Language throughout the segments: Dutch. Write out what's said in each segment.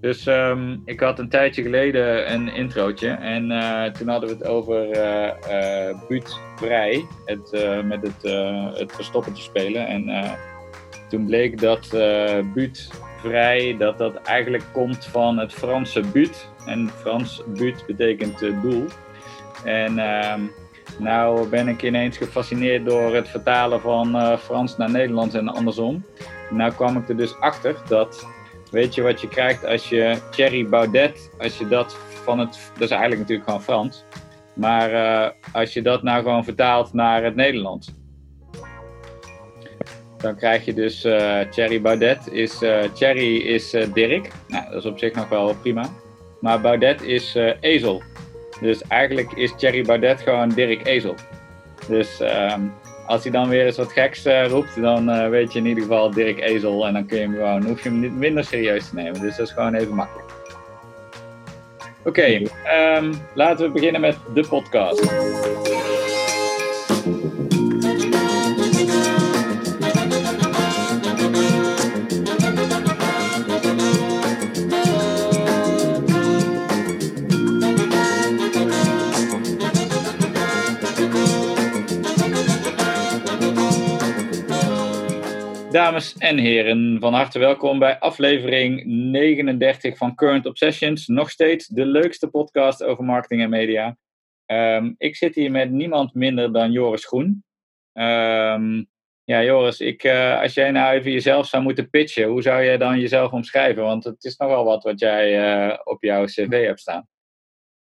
Dus ehm, ik had een tijdje geleden een introotje en uh, toen hadden we het over uh, Vrij, het, met het, het verstoppertje spelen. En toen bleek dat Buut Vrij, dat dat eigenlijk komt van het Franse buut. En Frans buut betekent doel. En ehm, nou ben ik ineens gefascineerd door het vertalen van Frans naar Nederlands en andersom. Nou kwam ik er dus achter dat Weet je wat je krijgt als je Thierry Baudet, als je dat van het, dat is eigenlijk natuurlijk gewoon Frans, maar uh, als je dat nou gewoon vertaalt naar het Nederlands, dan krijg je dus uh, Thierry Baudet is, uh, Thierry is Dirk, nou dat is op zich nog wel prima, maar Baudet is ezel. Dus eigenlijk is Thierry Baudet gewoon Dirk Ezel. Dus um, als hij dan weer eens wat geks uh, roept, dan uh, weet je in ieder geval Dirk Ezel. En dan kun je hem gewoon, hoef je hem niet minder serieus te nemen. Dus dat is gewoon even makkelijk. Oké, okay, um, laten we beginnen met de podcast. Dames en heren, van harte welkom bij aflevering 39 van Current Obsessions. Nog steeds de leukste podcast over marketing en media. Um, ik zit hier met niemand minder dan Joris Groen. Um, ja, Joris, ik, uh, als jij nou even jezelf zou moeten pitchen, hoe zou jij dan jezelf omschrijven? Want het is nogal wat wat jij uh, op jouw cv hebt staan.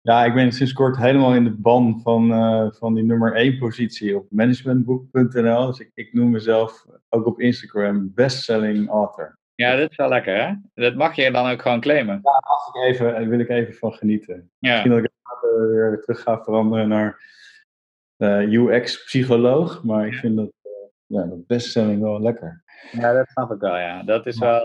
Ja, ik ben sinds kort helemaal in de ban van, uh, van die nummer 1 positie op managementboek.nl. Dus ik, ik, noem mezelf ook op Instagram bestselling author. Ja, dat is wel lekker hè? Dat mag je dan ook gewoon claimen. Ja, als ik even, daar wil ik even van genieten. Ja. Misschien dat ik later weer terug ga veranderen naar uh, UX-psycholoog. Maar ik vind dat, ja, dat bestselling wel lekker. Ja, dat snap ik wel ja. Dat is wel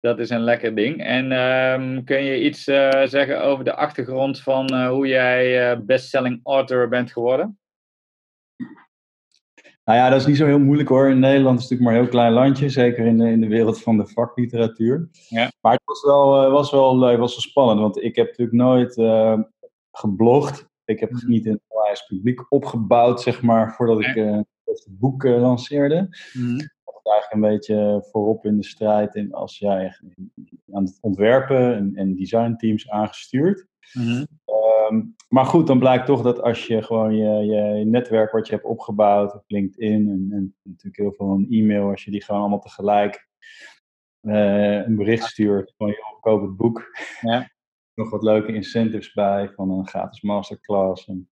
dat is een lekker ding. En um, kun je iets uh, zeggen over de achtergrond van uh, hoe jij uh, bestselling author bent geworden? Nou ja, dat is niet zo heel moeilijk hoor. In Nederland is het natuurlijk maar een heel klein landje, zeker in de, in de wereld van de vakliteratuur. Ja. Maar het was wel, was, wel, was wel spannend, want ik heb natuurlijk nooit geblogd. Ik heb mm. niet in het publiek opgebouwd, zeg maar, voordat ik het boek lanceerde. Mm eigenlijk een beetje voorop in de strijd in als jij aan het ontwerpen en, en designteams aangestuurd. Mm maar goed, dan blijkt toch dat als je gewoon je, je, netwerk wat je hebt opgebouwd op LinkedIn en, en natuurlijk heel veel een e-mail, als je die gewoon allemaal tegelijk uh, een bericht stuurt van joh, koop het boek. Ja. Nog wat leuke incentives bij van een gratis masterclass. En,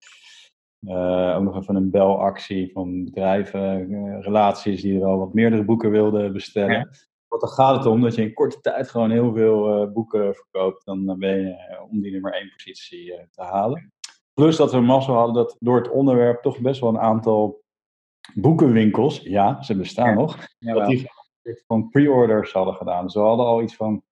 uh, ook nog even een belactie van bedrijven, uh, relaties die er al wat meerdere boeken wilden bestellen. Ja. Want dan gaat het om dat je in korte tijd gewoon heel veel uh, boeken verkoopt. Dan ben je om die nummer één positie te halen. Plus dat we massa hadden dat door het onderwerp toch best wel een aantal boekenwinkels, ja, ze bestaan nog, dat die van pre-orders hadden gedaan. Dus we hadden al iets van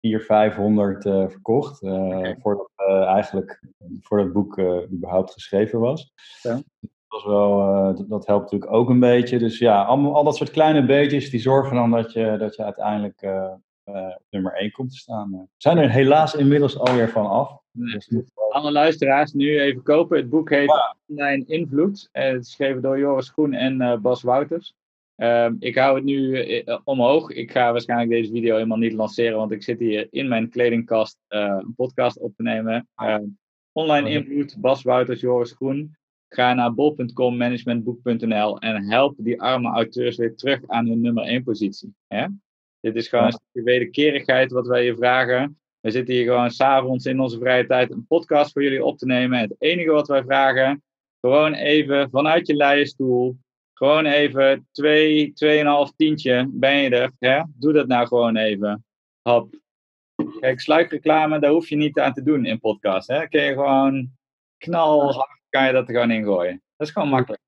400, 500 uh, verkocht. Uh, okay. voordat, uh, eigenlijk, voordat het boek eh, überhaupt geschreven was. Ja. Dat, was wel, dat, dat, helpt natuurlijk ook een beetje. Dus ja, al, al, dat soort kleine beetjes die zorgen dan dat je, dat je uiteindelijk op nummer 1 komt te staan. We zijn er helaas inmiddels alweer van af. Dus Alle luisteraars nu even kopen. Het boek heet. Online Invloed. het is geschreven door Joris Groen en Bas Wouters. Um, ik hou het nu uh, omhoog. Ik ga waarschijnlijk deze video helemaal niet lanceren, want ik zit hier in mijn kledingkast uh, een podcast op te nemen. Uh, online invloed, Bas Wouters, Joris Groen. Ga naar bol.com, managementboek.nl en help die arme auteurs weer terug aan hun nummer 1 positie. Hè? Dit is gewoon een stukje wederkerigheid wat wij je vragen. We zitten hier gewoon s'avonds in onze vrije tijd een podcast voor jullie op te nemen. Het enige wat wij vragen, gewoon even vanuit je leien stoel gewoon even 2, 2,5 tientje ben je er. Hè? Doe dat nou gewoon even. Hop. Kijk, sluikreclame, daar hoef je niet aan te doen in podcast. Hè? Kun je gewoon knal, kan je dat er gewoon ingooien. Dat is gewoon makkelijk.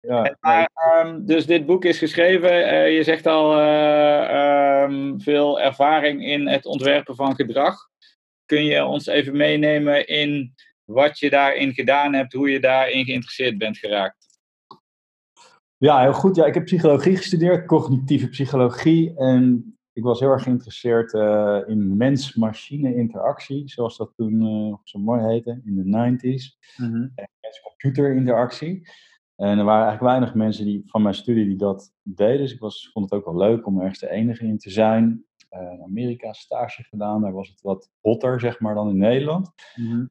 Ja, maar, um, dus dit boek is geschreven, uh, je zegt al uh, um, veel ervaring in het ontwerpen van gedrag. Kun je ons even meenemen in wat je daarin gedaan hebt, hoe je daarin geïnteresseerd bent geraakt? Ja, heel goed. Ja, ik heb psychologie gestudeerd, cognitieve psychologie. En ik was heel erg geïnteresseerd in mens-machine interactie, zoals dat toen zo mooi heette, in de 90s. Mm Mens-computer interactie. En er waren eigenlijk weinig mensen die, van mijn studie die dat deden. Dus ik was, vond het ook wel leuk om ergens de enige in te zijn. Uh, in Amerika stage gedaan, daar was het wat hotter, zeg maar, dan in Nederland. Mm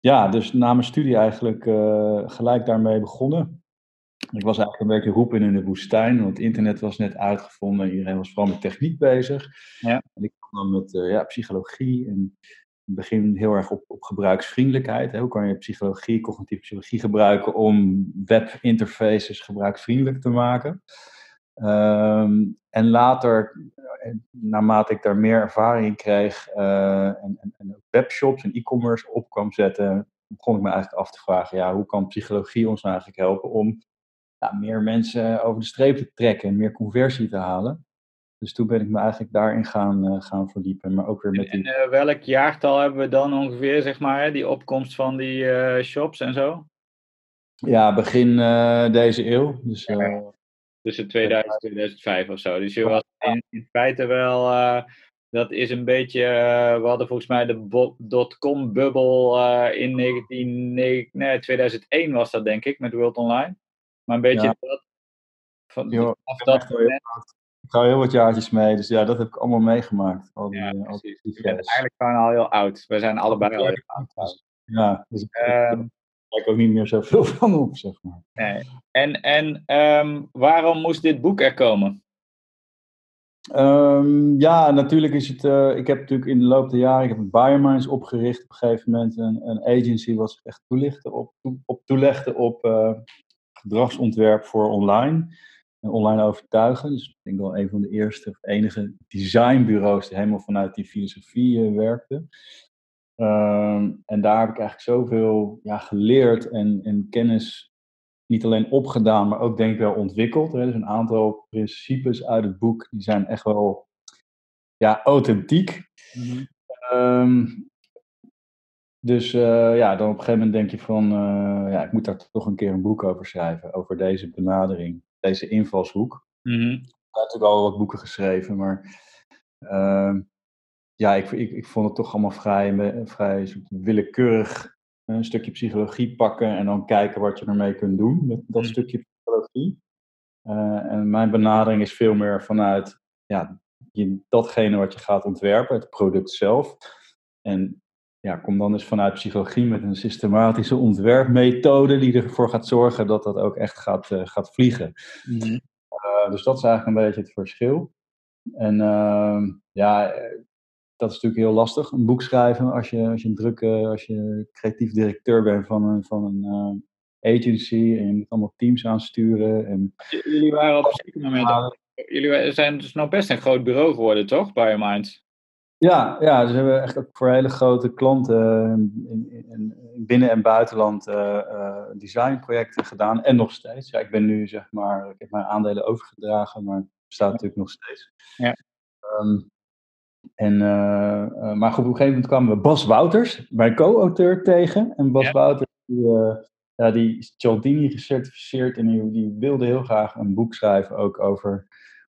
ja, dus na mijn studie eigenlijk uh, gelijk daarmee begonnen. Ik was eigenlijk een beetje roepen in de woestijn, want het internet was net uitgevonden. Iedereen was vooral met techniek bezig. Ja. En ik kwam dan met uh, ja, psychologie en begin heel erg op, op gebruiksvriendelijkheid. Hè. Hoe kan je psychologie, cognitieve psychologie gebruiken om webinterfaces gebruiksvriendelijk te maken? Um, en later, eh, naarmate ik daar meer ervaring in kreeg uh, en, en, en, webshops en e-commerce op kwam zetten, begon ik me eigenlijk af te vragen, ja, hoe kan psychologie ons nou eigenlijk helpen om ja, meer mensen over de streep te trekken en meer conversie te halen? Dus toen ben ik me eigenlijk daarin gaan, uh, gaan verdiepen. Maar ook weer met die... En uh, welk jaartal hebben we dan ongeveer, zeg maar, die opkomst van die uh, shops en zo? Ja, begin deze eeuw. Dus, ja, tussen 2000 en 2005 of zo. Dus je was in, in feite wel, dat is een beetje, we hadden volgens mij de dotcom-bubbel in 19, nee, 2001 was dat denk ik, met World Online. Maar een beetje ja. dat, van, jo, af dat ik ga heel wat jaartjes mee, dus ja, dat heb ik allemaal meegemaakt. Al die, ja, eh, al die je bent eigenlijk gewoon al heel oud. We zijn allebei al heel oud. Ja, dus ik um, kijk ook niet meer zoveel van op, zeg maar. Nee. En, en um, waarom moest dit boek er komen? Um, ja, natuurlijk is het. Uh, ik heb natuurlijk in de loop der jaren. Ik heb een Biominds opgericht op een gegeven moment. Een, een agency wat zich echt toelichtte op, op, toelegde op uh, gedragsontwerp voor online online overtuigen. Dus ik denk wel een van de eerste of enige designbureaus die helemaal vanuit die filosofie uh, werkte. Ehm, en daar heb ik eigenlijk zoveel ja, geleerd en, en kennis niet alleen opgedaan, maar ook denk ik wel ontwikkeld. Hè. Dus een aantal principes uit het boek, die zijn echt wel ja, authentiek. Mm dus uh, ja, dan op een gegeven moment denk je van, uh, ja, ik moet daar toch een keer een boek over schrijven, over deze benadering deze invalshoek. Mm -hmm. Ik heb natuurlijk al wat boeken geschreven, maar uh, ja, ik, ik, ik vond het toch allemaal vrij, vrij willekeurig een stukje psychologie pakken en dan kijken wat je ermee kunt doen met dat mm. stukje psychologie. Uh, en mijn benadering is veel meer vanuit ja, je, datgene wat je gaat ontwerpen, het product zelf. En ja, kom dan eens vanuit psychologie met een systematische ontwerpmethode die ervoor gaat zorgen dat dat ook echt gaat, uh, gaat vliegen. Mhm. uh, dus dat is eigenlijk een beetje het verschil. En uh, ja, dat is natuurlijk heel lastig, een boek schrijven als je, als je een drukke, als je creatief directeur bent van een, van een eh, agency en je moet allemaal teams aansturen. En, jullie waren op een zeker moment, jullie zijn dus nou best een groot bureau geworden, toch, Biominds? Ja, ja, dus we hebben echt ook voor hele grote klanten eh, in, in, binnen- en buitenland uh, uh, designprojecten gedaan. En nog steeds. Ja, ik ben nu zeg maar, ik heb mijn aandelen overgedragen, maar het bestaat natuurlijk nog steeds. Ja. Um, en, uh, maar goed, op een gegeven moment kwamen we Bas Wouters, mijn co-auteur, tegen. En Bas Wouters, die, ja, die is Cialdini gecertificeerd en die, die wilde heel graag een boek schrijven ook over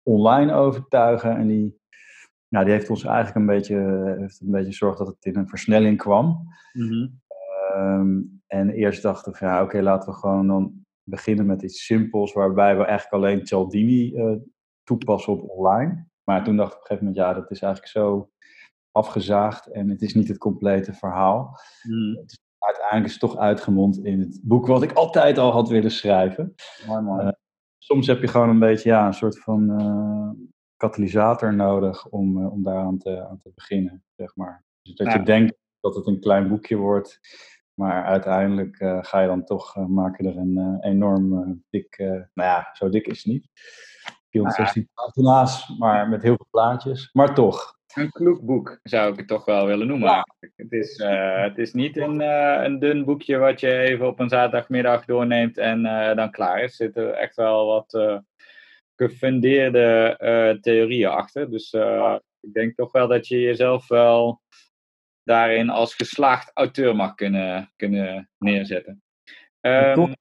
online overtuigen. En die nou, die heeft ons eigenlijk een beetje, heeft een beetje gezorgd dat het in een versnelling kwam. Mm en eerst dachten we, ja, oké, laten we gewoon dan beginnen met iets simpels, waarbij we eigenlijk alleen Cialdini uh, toepassen op online. Maar toen dacht ik op een gegeven moment, ja, dat is eigenlijk zo afgezaagd en het is niet het complete verhaal. Mm. Het is, uiteindelijk is het toch uitgemond in het boek wat ik altijd al had willen schrijven. Mooi, mooi. Uh, soms heb je gewoon een beetje ja, een soort van uh, katalysator nodig om, uh, om daaraan te, aan te beginnen, zeg maar. Dus dat je denkt dat het een klein boekje wordt, maar uiteindelijk uh, ga je dan toch uh, maken er een enorm dik, nou ja, zo dik is het niet. 416 pagina's, maar met heel veel plaatjes, maar toch. Een kloek boek zou ik het toch wel willen noemen. Ja. Het, is, het is niet een, een dun boekje wat je even op een zaterdagmiddag doorneemt en dan klaar is. Er zitten echt wel wat gefundeerde uh, theorieën achter. Dus uh, ik denk toch wel dat je jezelf wel daarin als geslaagd auteur mag kunnen, kunnen neerzetten. Um,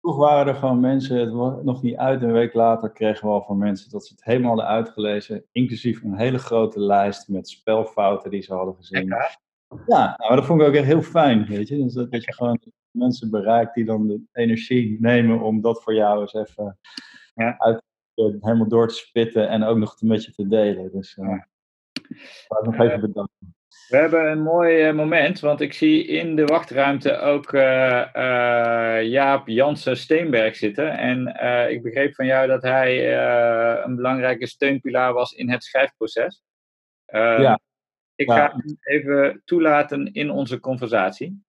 Toch waren er gewoon mensen, het was nog niet uit, een week later kregen we al van mensen dat ze het helemaal hadden uitgelezen, inclusief een hele grote lijst met spelfouten die ze hadden gezien. Ja, nou, dat vond ik ook echt heel fijn, weet je. Dus dat, dat je gewoon mensen bereikt die dan de energie nemen om dat voor jou eens even ja. uit, helemaal door te spitten en ook nog met je te delen. Dus uh, ik nog even bedanken. We hebben een mooi eh, moment, want ik zie in de wachtruimte ook uh, uh, Jaap Jansen Steenberg zitten. En ik begreep van jou dat hij een belangrijke steunpilaar was in het schrijfproces. Ehm, ja. Ik ga hem even toelaten in onze conversatie.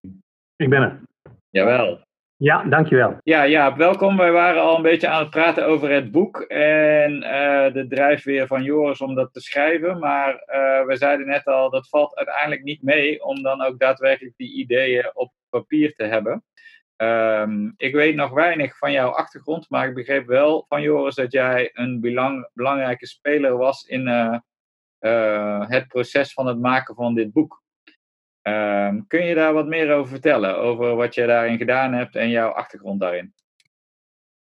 Ik ben er. Jawel. Ja, dankjewel. Ja, ja, welkom. Wij waren al een beetje aan het praten over het boek en uh, de drijfveer van Joris om dat te schrijven. Maar uh, we zeiden net al, dat valt uiteindelijk niet mee om dan ook daadwerkelijk die ideeën op papier te hebben. Um, ik weet nog weinig van jouw achtergrond, maar ik begreep wel van Joris dat jij een belang, belangrijke speler was in uh, het proces van het maken van dit boek. Um, kun je daar wat meer over vertellen? Over wat je daarin gedaan hebt en jouw achtergrond daarin?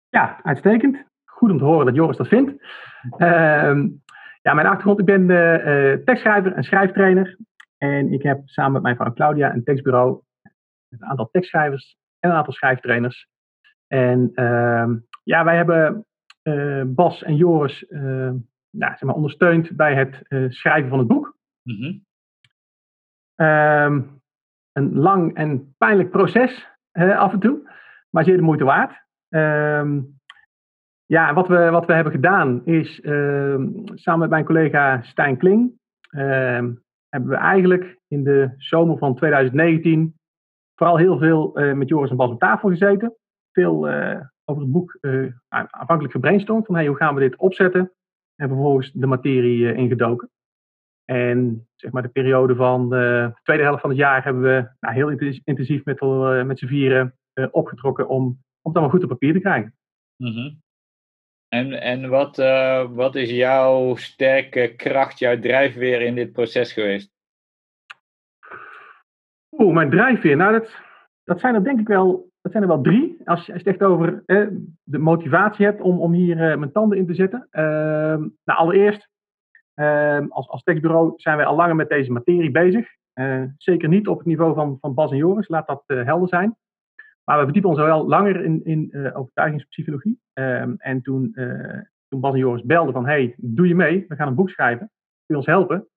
Ja, uitstekend. Goed om te horen dat Joris dat vindt. Uh, ja, mijn achtergrond, ik ben uh, tekstschrijver en schrijftrainer. En ik heb samen met mijn vrouw Claudia een tekstbureau. Met een aantal tekstschrijvers en een aantal schrijftrainers. En uh, ja, wij hebben uh, Bas en Joris nou, zeg maar ondersteund bij het schrijven van het boek. Mm -hmm. Um, een lang en pijnlijk proces af en toe, maar zeer de moeite waard. Um, ja, wat we, wat we hebben gedaan is um, samen met mijn collega Stijn Kling hebben we eigenlijk in de zomer van 2019 vooral heel veel uh, met Joris en Bas op tafel gezeten. Veel uh, over het boek uh, aanvankelijk gebrainstormd van hey, hoe gaan we dit opzetten en vervolgens de materie ingedoken. En zeg maar de periode van de tweede helft van het jaar hebben we nou, heel intensief met, uh, met z'n vieren uh, opgetrokken om, om het allemaal goed op papier te krijgen. Mm -hmm. En, en wat, uh, wat is jouw sterke kracht, jouw drijfveer in dit proces geweest? Oeh, mijn drijfveer. Nou, dat, dat zijn er denk ik wel, dat zijn er wel drie. Als, als je het echt over eh, de motivatie hebt om, om hier mijn tanden in te zetten. Ehm, nou, allereerst als, als tekstbureau zijn wij al langer met deze materie bezig. Uh, zeker niet op het niveau van, van Bas en Joris, laat dat uh, helder zijn. Maar we verdiepen ons al wel langer in, in uh, overtuigingspsychologie. Um, en toen, toen Bas en Joris belden van, hey, doe je mee? We gaan een boek schrijven. Kun je ons helpen?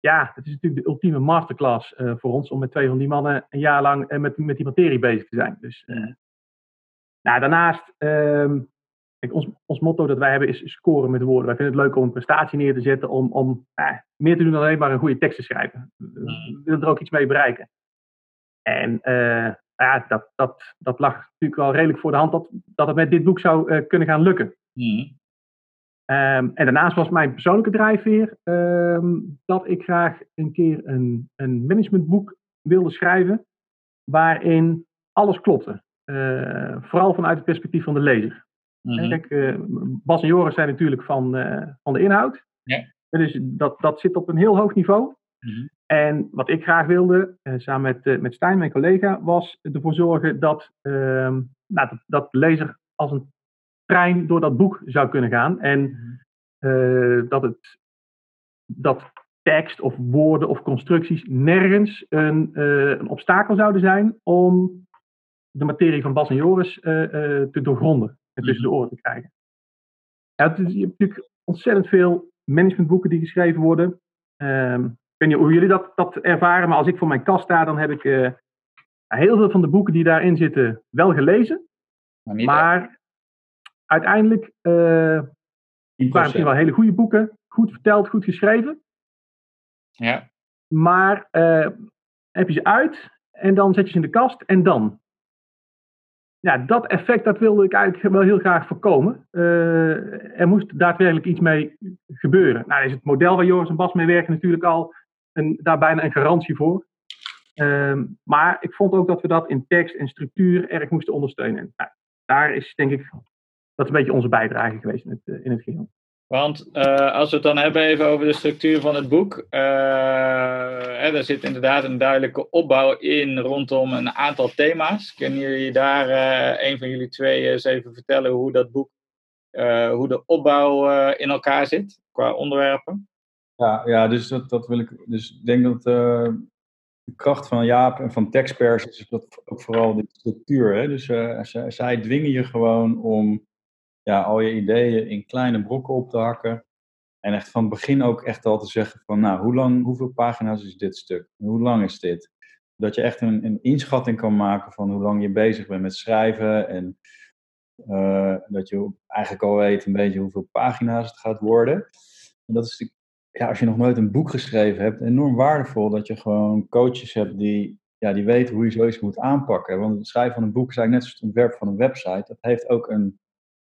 Ja, het is natuurlijk de ultieme masterclass voor ons om met twee van die mannen een jaar lang met, met die materie bezig te zijn. Dus, nou, daarnaast um, Kijk, ons, ons motto dat wij hebben is scoren met woorden. Wij vinden het leuk om een prestatie neer te zetten, om, om eh, meer te doen dan alleen maar een goede tekst te schrijven. We mm. willen er ook iets mee bereiken. En uh, ja, dat, dat, dat lag natuurlijk wel redelijk voor de hand dat, dat het met dit boek zou uh, kunnen gaan lukken. Mm. Um, en daarnaast was mijn persoonlijke drijfveer um, dat ik graag een keer een, een managementboek wilde schrijven waarin alles klopte. Uh, vooral vanuit het perspectief van de lezer. Mm Kijk, uh, Bas en Joris zijn natuurlijk van, uh, van de inhoud. Ja. Dus dat, dat zit op een heel hoog niveau. Mm -hmm. En wat ik graag wilde, uh, samen met, met Stijn, mijn collega, was ervoor zorgen dat, ehm, nou, dat, dat de lezer als een trein door dat boek zou kunnen gaan. En mm-hmm. dat, het, dat tekst of woorden of constructies nergens een, een obstakel zouden zijn om de materie van Bas en Joris te doorgronden tussen de oren te krijgen. Ja, het is, je hebt natuurlijk ontzettend veel managementboeken die geschreven worden. Um, ik weet niet hoe jullie dat, dat ervaren, maar als ik voor mijn kast sta, dan heb ik uh, heel veel van de boeken die daarin zitten wel gelezen. Maar, maar uiteindelijk uh, waren misschien wel hele goede boeken, goed verteld, goed geschreven. Ja. Maar uh, heb je ze uit en dan zet je ze in de kast en dan? Ja, dat effect dat wilde ik eigenlijk wel heel graag voorkomen. Uh, er moest daadwerkelijk iets mee gebeuren. Nou, is het model waar Joris en Bas mee werken natuurlijk al daar bijna een garantie voor. Uh, maar ik vond ook dat we dat in tekst en structuur erg moesten ondersteunen. Nou, daar is denk ik, dat een beetje onze bijdrage geweest in het, uh, in het geheel. Want uh, als we het dan hebben even over de structuur van het boek. Uh, hè, er zit inderdaad een duidelijke opbouw in rondom een aantal thema's. Kunnen jullie daar uh, een van jullie twee eens even vertellen hoe dat boek, hoe de opbouw in elkaar zit qua onderwerpen? Ja, ja dus dat, dat wil ik. Dus ik denk dat de kracht van Jaap en van Texpers is dat ook vooral de structuur. Hè? Dus zij dwingen je gewoon om ja, al je ideeën in kleine brokken op te hakken. En echt van het begin ook echt al te zeggen van, nou, hoe lang, hoeveel pagina's is dit stuk? Hoe lang is dit? Dat je echt een, een inschatting kan maken van hoe lang je bezig bent met schrijven. En uh, dat je eigenlijk al weet een beetje hoeveel pagina's het gaat worden. En dat is ja, als je nog nooit een boek geschreven hebt, enorm waardevol dat je gewoon coaches hebt die, ja, die weten hoe je zoiets moet aanpakken. Want het schrijven van een boek is eigenlijk net zoals het ontwerp van een website. Dat heeft ook een,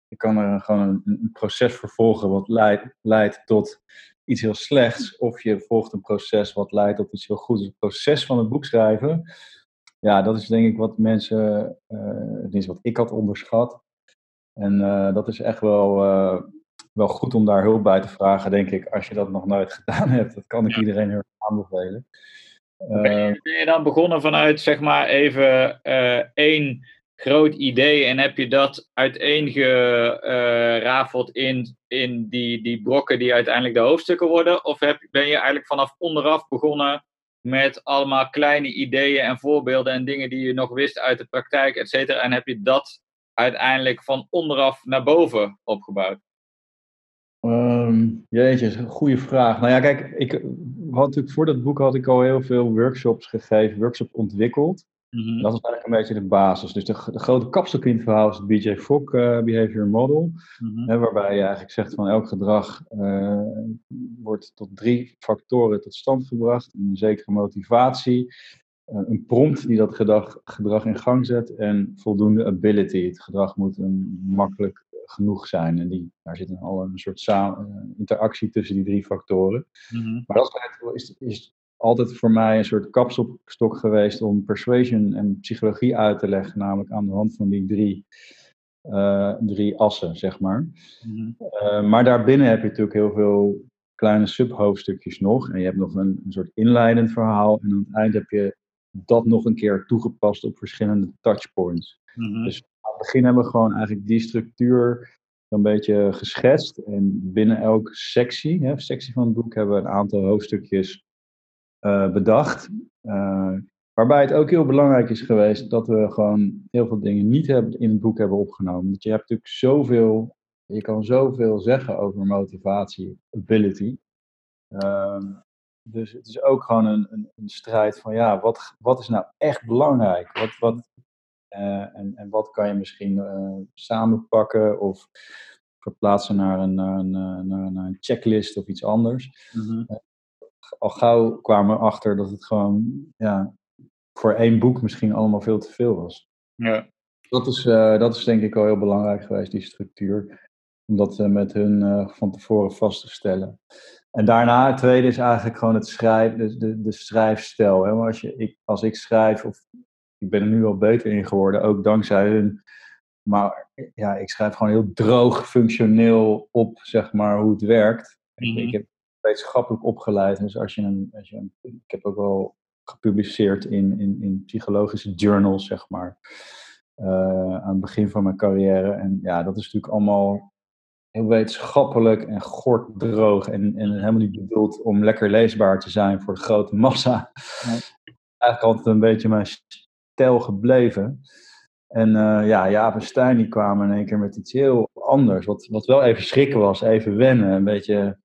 je kan er gewoon een, een proces vervolgen wat leidt, leidt tot iets heel slechts. Of je volgt een proces wat leidt tot iets heel goeds. Het proces van het boek schrijven, ja, dat is denk ik wat mensen, uh, is wat ik had onderschat. En uh, dat is echt wel, uh, wel goed om daar hulp bij te vragen, denk ik, als je dat nog nooit gedaan hebt. Dat kan ik ja. iedereen heel erg aanbevelen. Ben je, ben je, dan begonnen vanuit, zeg maar, even één groot idee en heb je dat uiteengerafeld in, in die, die brokken die uiteindelijk de hoofdstukken worden? Of heb, ben je eigenlijk vanaf onderaf begonnen met allemaal kleine ideeën en voorbeelden en dingen die je nog wist uit de praktijk, et cetera, en heb je dat uiteindelijk van onderaf naar boven opgebouwd? Um, jeetje, goede vraag. Nou ja, kijk, ik had natuurlijk voor dat boek had ik al heel veel workshops gegeven, workshops ontwikkeld. Mm Dat is eigenlijk een beetje de basis. Dus de, de grote kapstok in het verhaal is het BJ Fogg uh, Behavior Model. Mm hè, waarbij je eigenlijk zegt van elk gedrag uh, wordt tot drie factoren tot stand gebracht. Een zekere motivatie, uh, een prompt die dat gedrag, gedrag in gang zet en voldoende ability. Het gedrag moet een, makkelijk genoeg zijn. En die, daar zit al een soort samen, interactie tussen die drie factoren. Mm -hmm. Maar dat is, is altijd voor mij een soort kapstok geweest om persuasion en psychologie uit te leggen, namelijk aan de hand van die drie, uh, drie assen, zeg maar. Mm-hmm. Uh, maar daarbinnen heb je natuurlijk heel veel kleine subhoofdstukjes nog. En je hebt nog een, een soort inleidend verhaal. En aan het eind heb je dat nog een keer toegepast op verschillende touchpoints. Mm-hmm. Dus aan het begin hebben we gewoon eigenlijk die structuur een beetje geschetst. En binnen elke sectie, hè, sectie van het boek, hebben we een aantal hoofdstukjes uh, bedacht. Uh, waarbij het ook heel belangrijk is geweest dat we gewoon heel veel dingen niet hebben, in het boek hebben opgenomen. Want je hebt natuurlijk zoveel, je kan zoveel zeggen over motivatie, ability. Uh, dus het is ook gewoon een, een, een, strijd van ja, wat, wat is nou echt belangrijk? Wat, wat, uh, en, en wat kan je misschien samenpakken of verplaatsen naar een, naar, naar een checklist of iets anders. Mm -hmm al gauw kwamen we achter dat het gewoon ja, voor één boek misschien allemaal veel te veel was. Ja. Dat is, uh, dat is denk ik al heel belangrijk geweest, die structuur. Om dat uh, met hun uh, van tevoren vast te stellen. En daarna, het tweede is eigenlijk gewoon het schrijf, de, de, de schrijfstijl. Hè? Maar als, je, ik, als ik schrijf, of ik ben er nu al beter in geworden, ook dankzij hun. Maar ja, ik schrijf gewoon heel droog, functioneel op, zeg maar, hoe het werkt. Mm -hmm. ik, ik, heb wetenschappelijk opgeleid. Dus als je een, als je een, ik heb ook wel gepubliceerd in, in, in psychologische journals, zeg maar. Uh, aan het begin van mijn carrière. En ja, dat is natuurlijk allemaal heel wetenschappelijk en gorddroog. En, en helemaal niet bedoeld om lekker leesbaar te zijn voor de grote massa. Nee. Eigenlijk altijd een beetje mijn stijl gebleven. En uh, ja, Jaap en Stijn die kwamen in één keer met iets heel anders. Wat, wat wel even schrikken was, even wennen. Een beetje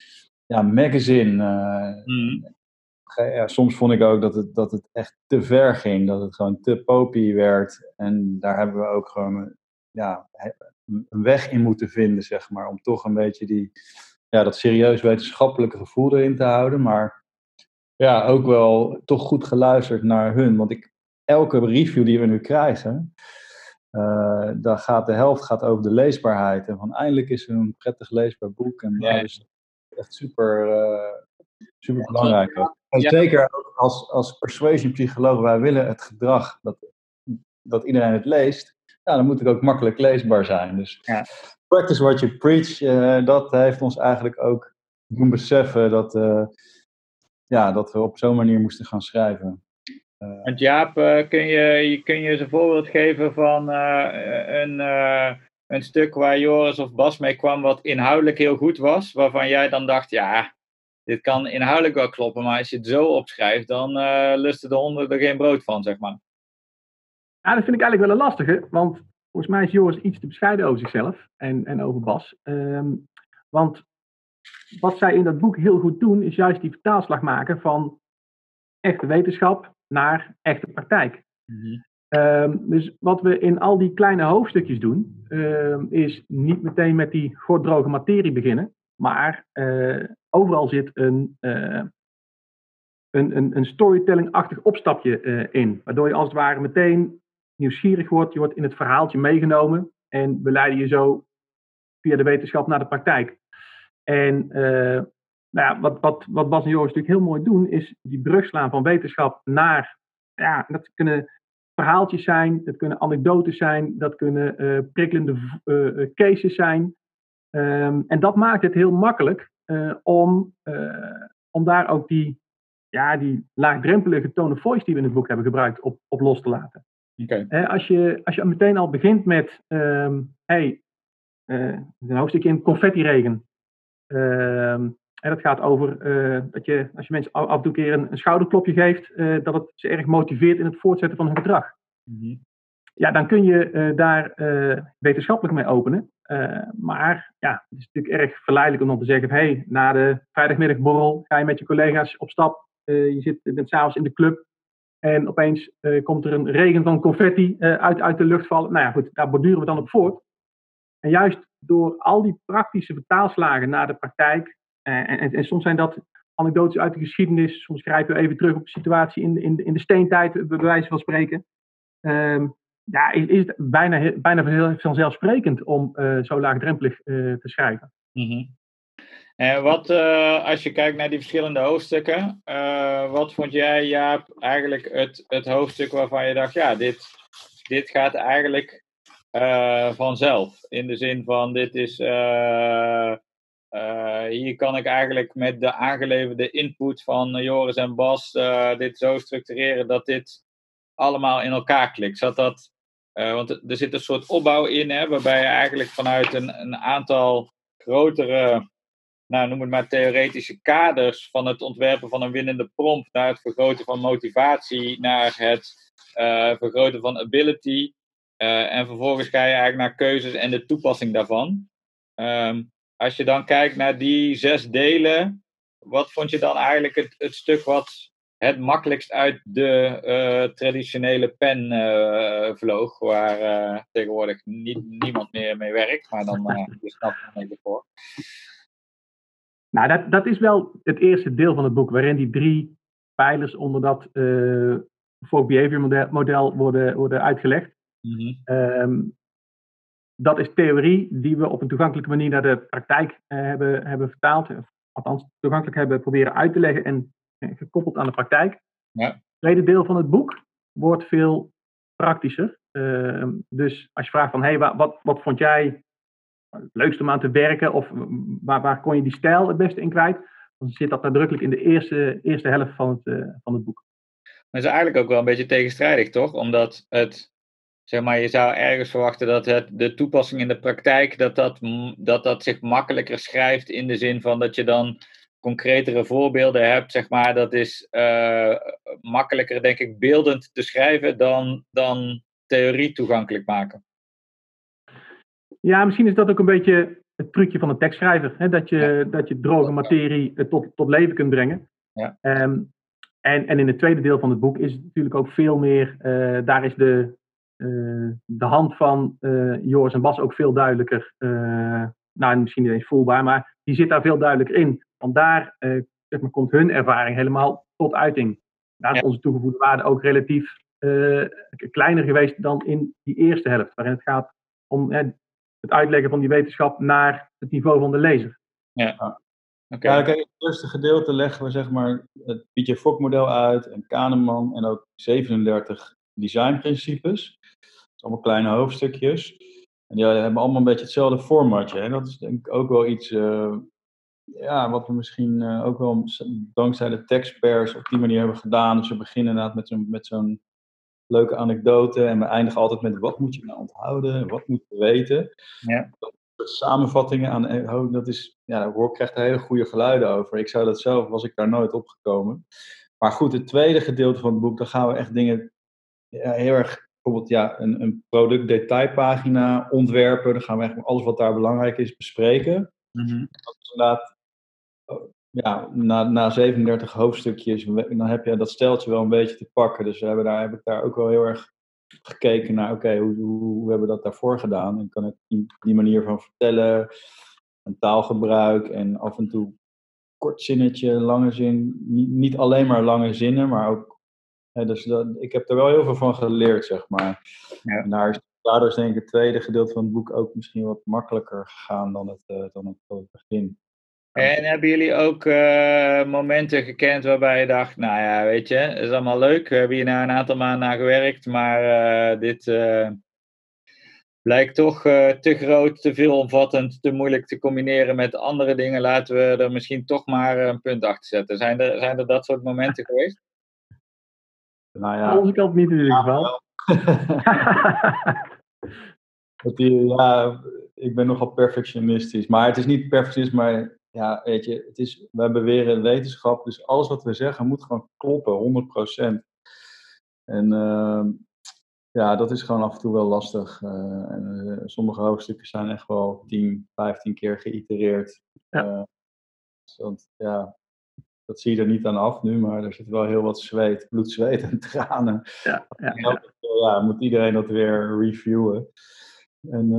ja, magazine. Mm. Ja, soms vond ik ook dat het, dat het echt te ver ging, dat het gewoon te popie werd. En daar hebben we ook gewoon ja, een weg in moeten vinden, zeg maar, om toch een beetje die, ja, dat serieus wetenschappelijke gevoel erin te houden. Maar ja, ook wel toch goed geluisterd naar hun. Want ik, elke review die we nu krijgen, uh, daar gaat de helft gaat over de leesbaarheid. En van eindelijk is er een prettig leesbaar boek. En ja. dus echt super, uh, super belangrijk. En zeker als, als persuasion psycholoog, wij willen het gedrag dat, dat iedereen het leest, ja, dan moet het ook makkelijk leesbaar zijn. Dus ja. practice what you preach, uh, dat heeft ons eigenlijk ook doen beseffen dat, uh, ja, dat we op zo'n manier moesten gaan schrijven. Want Jaap, kun, je, kun je eens een voorbeeld geven van een, een stuk waar Joris of Bas mee kwam wat inhoudelijk heel goed was, waarvan jij dan dacht, ja, dit kan inhoudelijk wel kloppen, maar als je het zo opschrijft, dan uh, lusten de honden er geen brood van, zeg maar. Ja, dat vind ik eigenlijk wel een lastige, want volgens mij is Joris iets te bescheiden over zichzelf en, en over Bas. Ehm, want wat zij in dat boek heel goed doen, is juist die vertaalslag maken van echte wetenschap naar echte praktijk. Mm Ehm, dus wat we in al die kleine hoofdstukjes doen, ehm, is niet meteen met die gorddroge materie beginnen, maar uh, overal zit een, uh, een, een, een storytelling-achtig opstapje uh, in. Waardoor je als het ware meteen nieuwsgierig wordt, je wordt in het verhaaltje meegenomen en we leiden je zo via de wetenschap naar de praktijk. En nou ja, wat, wat, wat Bas en Joris natuurlijk heel mooi doen, is die brug slaan van wetenschap naar, ja, dat kunnen verhaaltjes zijn, dat kunnen anekdotes zijn, dat kunnen uh, prikkelende uh, cases zijn. Um, en dat maakt het heel makkelijk uh, om, om daar ook die, ja, die laagdrempelige tone of voice die we in het boek hebben gebruikt op, op los te laten. Okay. als, je, als je meteen al begint met, um, hey, een hoofdstukje in confetti-regen. Um, en dat gaat over uh, dat je, als je mensen af en toe keer een, een schouderklopje geeft, uh, dat het ze erg motiveert in het voortzetten van hun gedrag. Mm -hmm. Ja, dan kun je uh, daar wetenschappelijk mee openen. maar ja, het is natuurlijk erg verleidelijk om dan te zeggen: hey, na de vrijdagmiddagborrel ga je met je collega's op stap. je zit, je bent s'avonds in de club. En opeens komt er een regen van confetti uit, uit de lucht vallen. Nou ja, goed, daar borduren we dan op voort. En juist door al die praktische vertaalslagen naar de praktijk, en, en, en, soms zijn dat anekdotes uit de geschiedenis. Soms grijpen we even terug op een situatie in de, in de, in de steentijd, bij wijze van spreken. Um, ja, is, het bijna, bijna vanzelfsprekend om uh, zo laagdrempelig uh, te schrijven. Mm. En wat, als je kijkt naar die verschillende hoofdstukken, wat vond jij, Jaap, eigenlijk het, het hoofdstuk waarvan je dacht, ja, dit, dit gaat eigenlijk vanzelf. In de zin van, dit is uh, hier kan ik eigenlijk met de aangeleverde input van Joris en Bas uh, dit zo structureren dat dit allemaal in elkaar klikt. Zat dat, want er zit een soort opbouw in, hè, waarbij je eigenlijk vanuit een, een aantal grotere, nou, noem het maar theoretische kaders van het ontwerpen van een winnende prompt naar het vergroten van motivatie, naar het vergroten van ability. en vervolgens ga je eigenlijk naar keuzes en de toepassing daarvan. Um, als je dan kijkt naar die zes delen, wat vond je dan eigenlijk het, het stuk wat het makkelijkst uit de uh, traditionele pen uh, vloog, waar uh, tegenwoordig niet, niemand meer mee werkt, maar dan je snapt het even voor. Nou, dat, dat is wel het eerste deel van het boek, waarin die drie pijlers onder dat folk behavior model, model worden, worden uitgelegd. Mm -hmm dat is theorie die we op een toegankelijke manier naar de praktijk eh, hebben, hebben vertaald. Althans, toegankelijk hebben proberen uit te leggen en eh, gekoppeld aan de praktijk. Ja. Het tweede deel van het boek wordt veel praktischer. Ehm, dus als je vraagt van, hey, wat, wat vond jij het leukste om aan te werken? Of waar, waar kon je die stijl het beste in kwijt? Dan zit dat nadrukkelijk in de eerste, eerste helft van het, uh, van het boek. Maar dat is eigenlijk ook wel een beetje tegenstrijdig, toch? Omdat het zeg maar, je zou ergens verwachten dat het, de toepassing in de praktijk, dat dat, dat dat zich makkelijker schrijft in de zin van dat je dan concretere voorbeelden hebt, zeg maar. Dat is uh, makkelijker, denk ik, beeldend te schrijven dan, dan theorie toegankelijk maken. Ja, misschien is dat ook een beetje het trucje van de tekstschrijver. Hè? Dat, je, dat je droge materie eh, tot, tot leven kunt brengen. Ja. Um, en, en in het tweede deel van het boek is het natuurlijk ook veel meer, uh, daar is de, eh, de hand van eh, Joris en Bas ook veel duidelijker, eh, nou misschien niet eens voelbaar, maar die zit daar veel duidelijker in. Want daar zeg maar, komt hun ervaring helemaal tot uiting. Daar is onze toegevoegde waarde ook relatief kleiner geweest dan in die eerste helft, waarin het gaat om het uitleggen van die wetenschap naar het niveau van de lezer. Ja. Okay. Ja, kijk, in het eerste gedeelte leggen we zeg maar het Pietje Fok model uit en Kahneman en ook 37 designprincipes. Allemaal kleine hoofdstukjes. En die hebben allemaal een beetje hetzelfde formatje. En dat is denk ik ook wel iets ja, wat we misschien ook wel dankzij de tekstpers op die manier hebben gedaan. Dus we beginnen inderdaad met zo'n, met zo'n leuke anekdote en we eindigen altijd met wat moet je nou onthouden, wat moet je weten. Ja. Samenvattingen aan, oh, dat is, ja, daar krijgt er hele goede geluiden over. Ik zou dat zelf, was ik daar nooit opgekomen. Maar goed, het tweede gedeelte van het boek, dan gaan we echt dingen ja, heel erg, bijvoorbeeld ja, een, een product detailpagina ontwerpen. Dan gaan we echt alles wat daar belangrijk is bespreken. Mm -hmm. Dat is inderdaad ja, na, na 37 hoofdstukjes, dan heb je dat steltje wel een beetje te pakken. Dus we hebben daar, heb ik daar ook wel heel erg gekeken naar, oké, hoe, hoe, hoe, hebben we dat daarvoor gedaan? En kan ik die, die manier van vertellen, en taalgebruik en af en toe kort zinnetje, lange zin. Niet alleen maar lange zinnen, maar ook. Dus dat, ik heb er wel heel veel van geleerd, zeg maar. Ja. En daar is, daardoor is denk ik het tweede gedeelte van het boek ook misschien wat makkelijker gegaan dan het, uh, dan het begin. En hebben jullie ook uh, momenten gekend waarbij je dacht, nou ja, weet je, het is allemaal leuk. We hebben hier na een aantal maanden naar gewerkt, maar uh, dit uh, blijkt toch te groot, te veelomvattend, te moeilijk te combineren met andere dingen. Laten we er misschien toch maar een punt achter zetten. Zijn er, zijn er dat soort momenten geweest? Nou ja. Aan onze kant niet in ieder geval. ja, ik ben nogal perfectionistisch. Maar het is niet perfectionistisch, maar ja, weet je, het is, wij beweren wetenschap, dus alles wat we zeggen moet gewoon kloppen, 100%. En uh, ja, dat is gewoon af en toe wel lastig. Uh, en, uh, sommige hoofdstukken zijn echt wel 10, 15 keer geïtereerd. Ja. Eh, want ja, dat zie je er niet aan af nu, maar er zit wel heel wat zweet, bloed, zweet en tranen. Ja, ja, ja. ja moet iedereen dat weer reviewen. En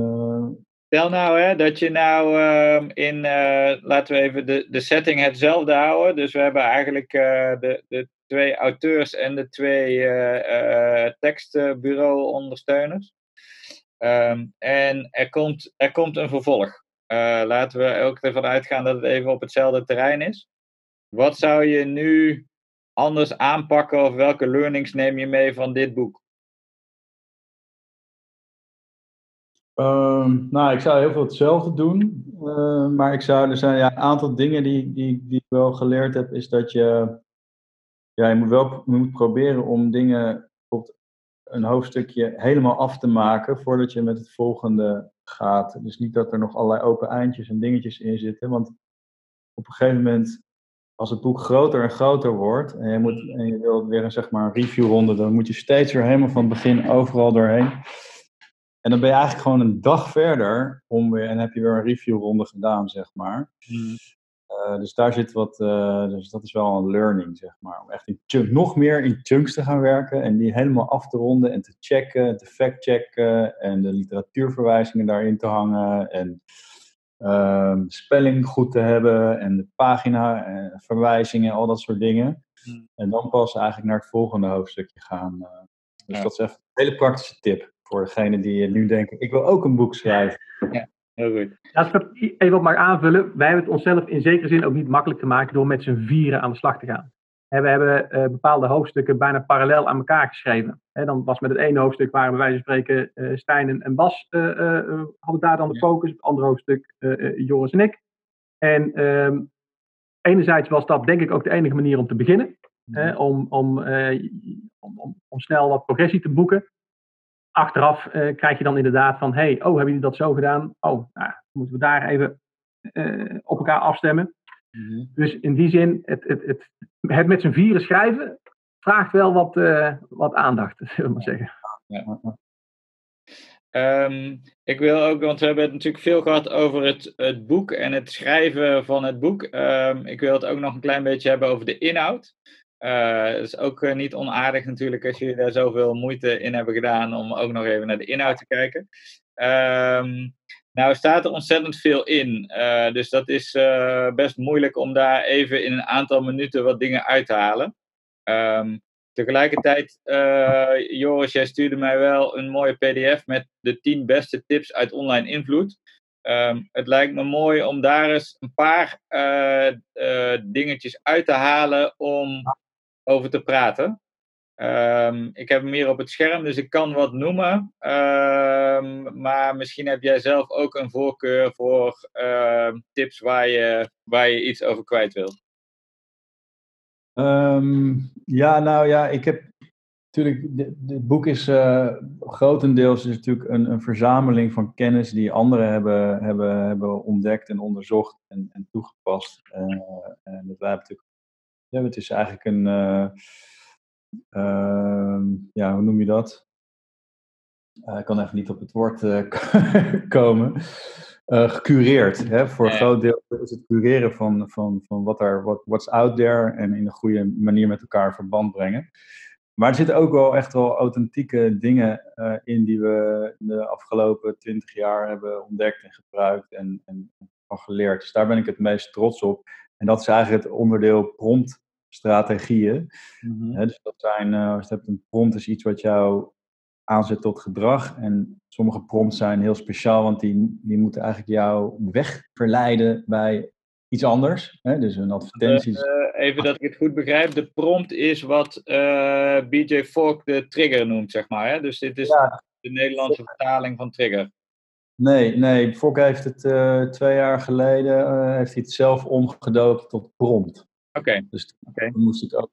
Stel nou hè, dat je nou uh, in, uh, laten we even de, de setting hetzelfde houden. Dus we hebben eigenlijk de, de twee auteurs en de twee eh, tekstbureau-ondersteuners. Um, en er komt, er komt een vervolg. laten we ook ervan uitgaan dat het even op hetzelfde terrein is. Wat zou je nu anders aanpakken of welke learnings neem je mee van dit boek? Um, nou, ik zou heel veel hetzelfde doen. Uh, maar ik zou, er zijn ja, een aantal dingen die, die, die ik wel geleerd heb, is dat je, ja, je moet wel moet proberen om dingen, bijvoorbeeld een hoofdstukje helemaal af te maken voordat je met het volgende gaat. Dus niet dat er nog allerlei open eindjes en dingetjes in zitten, want op een gegeven moment, als het boek groter en groter wordt en je, moet, en je wilt weer een, zeg maar, reviewronde, dan moet je steeds weer helemaal van het begin overal doorheen. En dan ben je eigenlijk gewoon een dag verder om weer, en heb je weer een reviewronde gedaan, zeg maar. Mm. Uh, dus daar zit wat, uh, dus dat is wel een learning, zeg maar. Om echt in chunk, nog meer in chunks te gaan werken en die helemaal af te ronden en te checken, te factchecken en de literatuurverwijzingen daarin te hangen en uh, spelling goed te hebben en de pagina en verwijzingen, al dat soort dingen. Mm. En dan pas eigenlijk naar het volgende hoofdstukje gaan. Eh. dus dat is echt een hele praktische tip voor degene die nu denken, ik wil ook een boek schrijven. Ja, heel goed. Even op mag aanvullen, wij hebben het onszelf in zekere zin ook niet makkelijk gemaakt door met z'n vieren aan de slag te gaan. We hebben uh, bepaalde hoofdstukken bijna parallel aan elkaar geschreven. dan was met het ene hoofdstuk waren bij wijze van spreken uh, Stijn en, Bas uh, hadden daar dan de focus. Het andere hoofdstuk Joris en ik. En ehm, enerzijds was dat denk ik ook de enige manier om te beginnen. om, om, om, om, snel wat progressie te boeken achteraf krijg je dan inderdaad van, hey, oh, hebben jullie dat zo gedaan? Oh, nou, moeten we daar even op elkaar afstemmen. Mm-hmm. Dus in die zin, het, het, het, het met z'n vieren schrijven vraagt wel wat, uh, wat aandacht, zullen we maar zeggen. Ja. Um, ik wil ook, want we hebben het natuurlijk veel gehad over het, het boek en het schrijven van het boek. Um, ik wil het ook nog een klein beetje hebben over de inhoud. Uh, dat is ook uh, niet onaardig natuurlijk als jullie daar zoveel moeite in hebben gedaan om ook nog even naar de inhoud te kijken. Um, nou staat er ontzettend veel in, uh, dus dat is best moeilijk om daar even in een aantal minuten wat dingen uit te halen. Um, tegelijkertijd, Joris, jij stuurde mij wel een mooie pdf met de 10 beste tips uit online invloed. Um, het lijkt me mooi om daar eens een paar dingetjes uit te halen om over te praten. Ehm, ik heb hem hier op het scherm, dus ik kan wat noemen. Ehm, maar misschien heb jij zelf ook een voorkeur voor ehm, tips waar je, waar je iets over kwijt wilt. ja, nou ja, ik heb natuurlijk, dit, boek is uh, grotendeels is natuurlijk een, een, verzameling van kennis die anderen hebben, hebben, hebben ontdekt en onderzocht en, en toegepast. Uh, en dat wij natuurlijk, ja, het is eigenlijk een, uh, ja, hoe noem je dat? ik kan even niet op het woord komen. gecureerd. Hè? Voor een groot deel is het cureren van, van, van wat er, wat, what's out there en in een goede manier met elkaar verband brengen. Maar er zitten ook wel echt wel authentieke dingen uh, in die we de afgelopen twintig jaar hebben ontdekt en gebruikt en, en van geleerd. Dus daar ben ik het meest trots op. En dat is eigenlijk het onderdeel promptstrategieën. Mm dus dat zijn, uh, als je hebt een prompt is iets wat jou aanzet tot gedrag. En sommige prompts zijn heel speciaal, want die, die moeten eigenlijk jou wegverleiden bij iets anders. Hè? Dus een advertentie. Uh, even dat ik het goed begrijp. De prompt is wat uh, eh, BJ Fogg de trigger noemt, zeg maar. Hè? Dus dit is de Nederlandse vertaling van trigger. Nee, nee. Fogg heeft het twee jaar geleden heeft hij het zelf omgedoopt tot prompt. Oké. Dus okay. dan moest ik ook